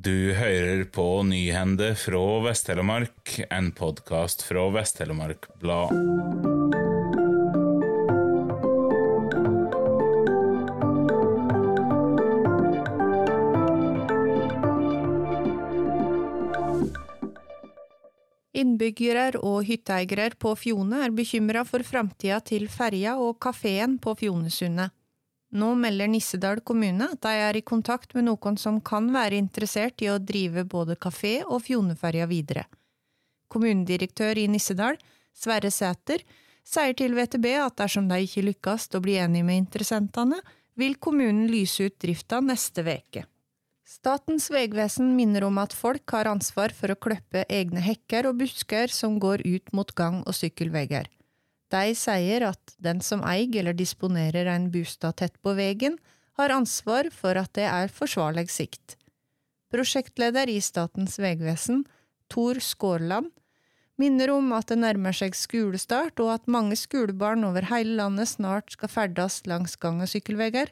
Du hører på Nyhende fra Vest-Telemark, en podkast fra Vest-Telemark Blad. Innbyggere og hytteeiere på Fjone er bekymra for framtida til ferja og kafeen på Fjonesundet. Nå melder Nissedal kommune at de er i kontakt med noen som kan være interessert i å drive både kafé og Fjoneferja videre. Kommunedirektør i Nissedal, Sverre Sæter, sier til VTB at dersom de ikke lykkes å bli enige med interessentene, vil kommunen lyse ut drifta neste veke. Statens vegvesen minner om at folk har ansvar for å klippe egne hekker og busker som går ut mot gang- og sykkelveier. De sier at den som eier eller disponerer en bostad tett på veien, har ansvar for at det er forsvarlig sikt. Prosjektleder i Statens vegvesen, Tor Skårland, minner om at det nærmer seg skolestart, og at mange skolebarn over hele landet snart skal ferdes langs gang- og sykkelveier.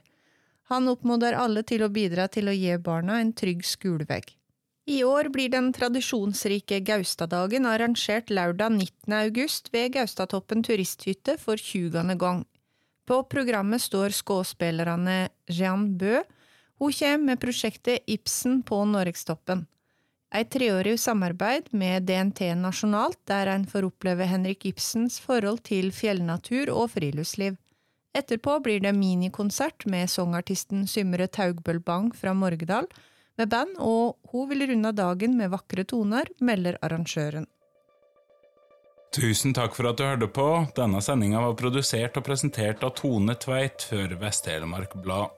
Han oppmoder alle til å bidra til å gi barna en trygg skolevei. I år blir den tradisjonsrike Gaustadagen arrangert lørdag 19. august ved Gaustatoppen turisthytte for 20. gang. På programmet står skuespillerne Jeanne Bø. Hun kommer med prosjektet Ibsen på Norgestoppen. Et treårig samarbeid med DNT nasjonalt, der en får oppleve Henrik Ibsens forhold til fjellnatur og friluftsliv. Etterpå blir det minikonsert med sangartisten Symre Taugbøl Bang fra Morgedal med band, og hun vil runde dagen med vakre toner, melder arrangøren. Tusen takk for at du hørte på. Denne sendinga var produsert og presentert av Tone Tveit for Vest-Telemark Blad.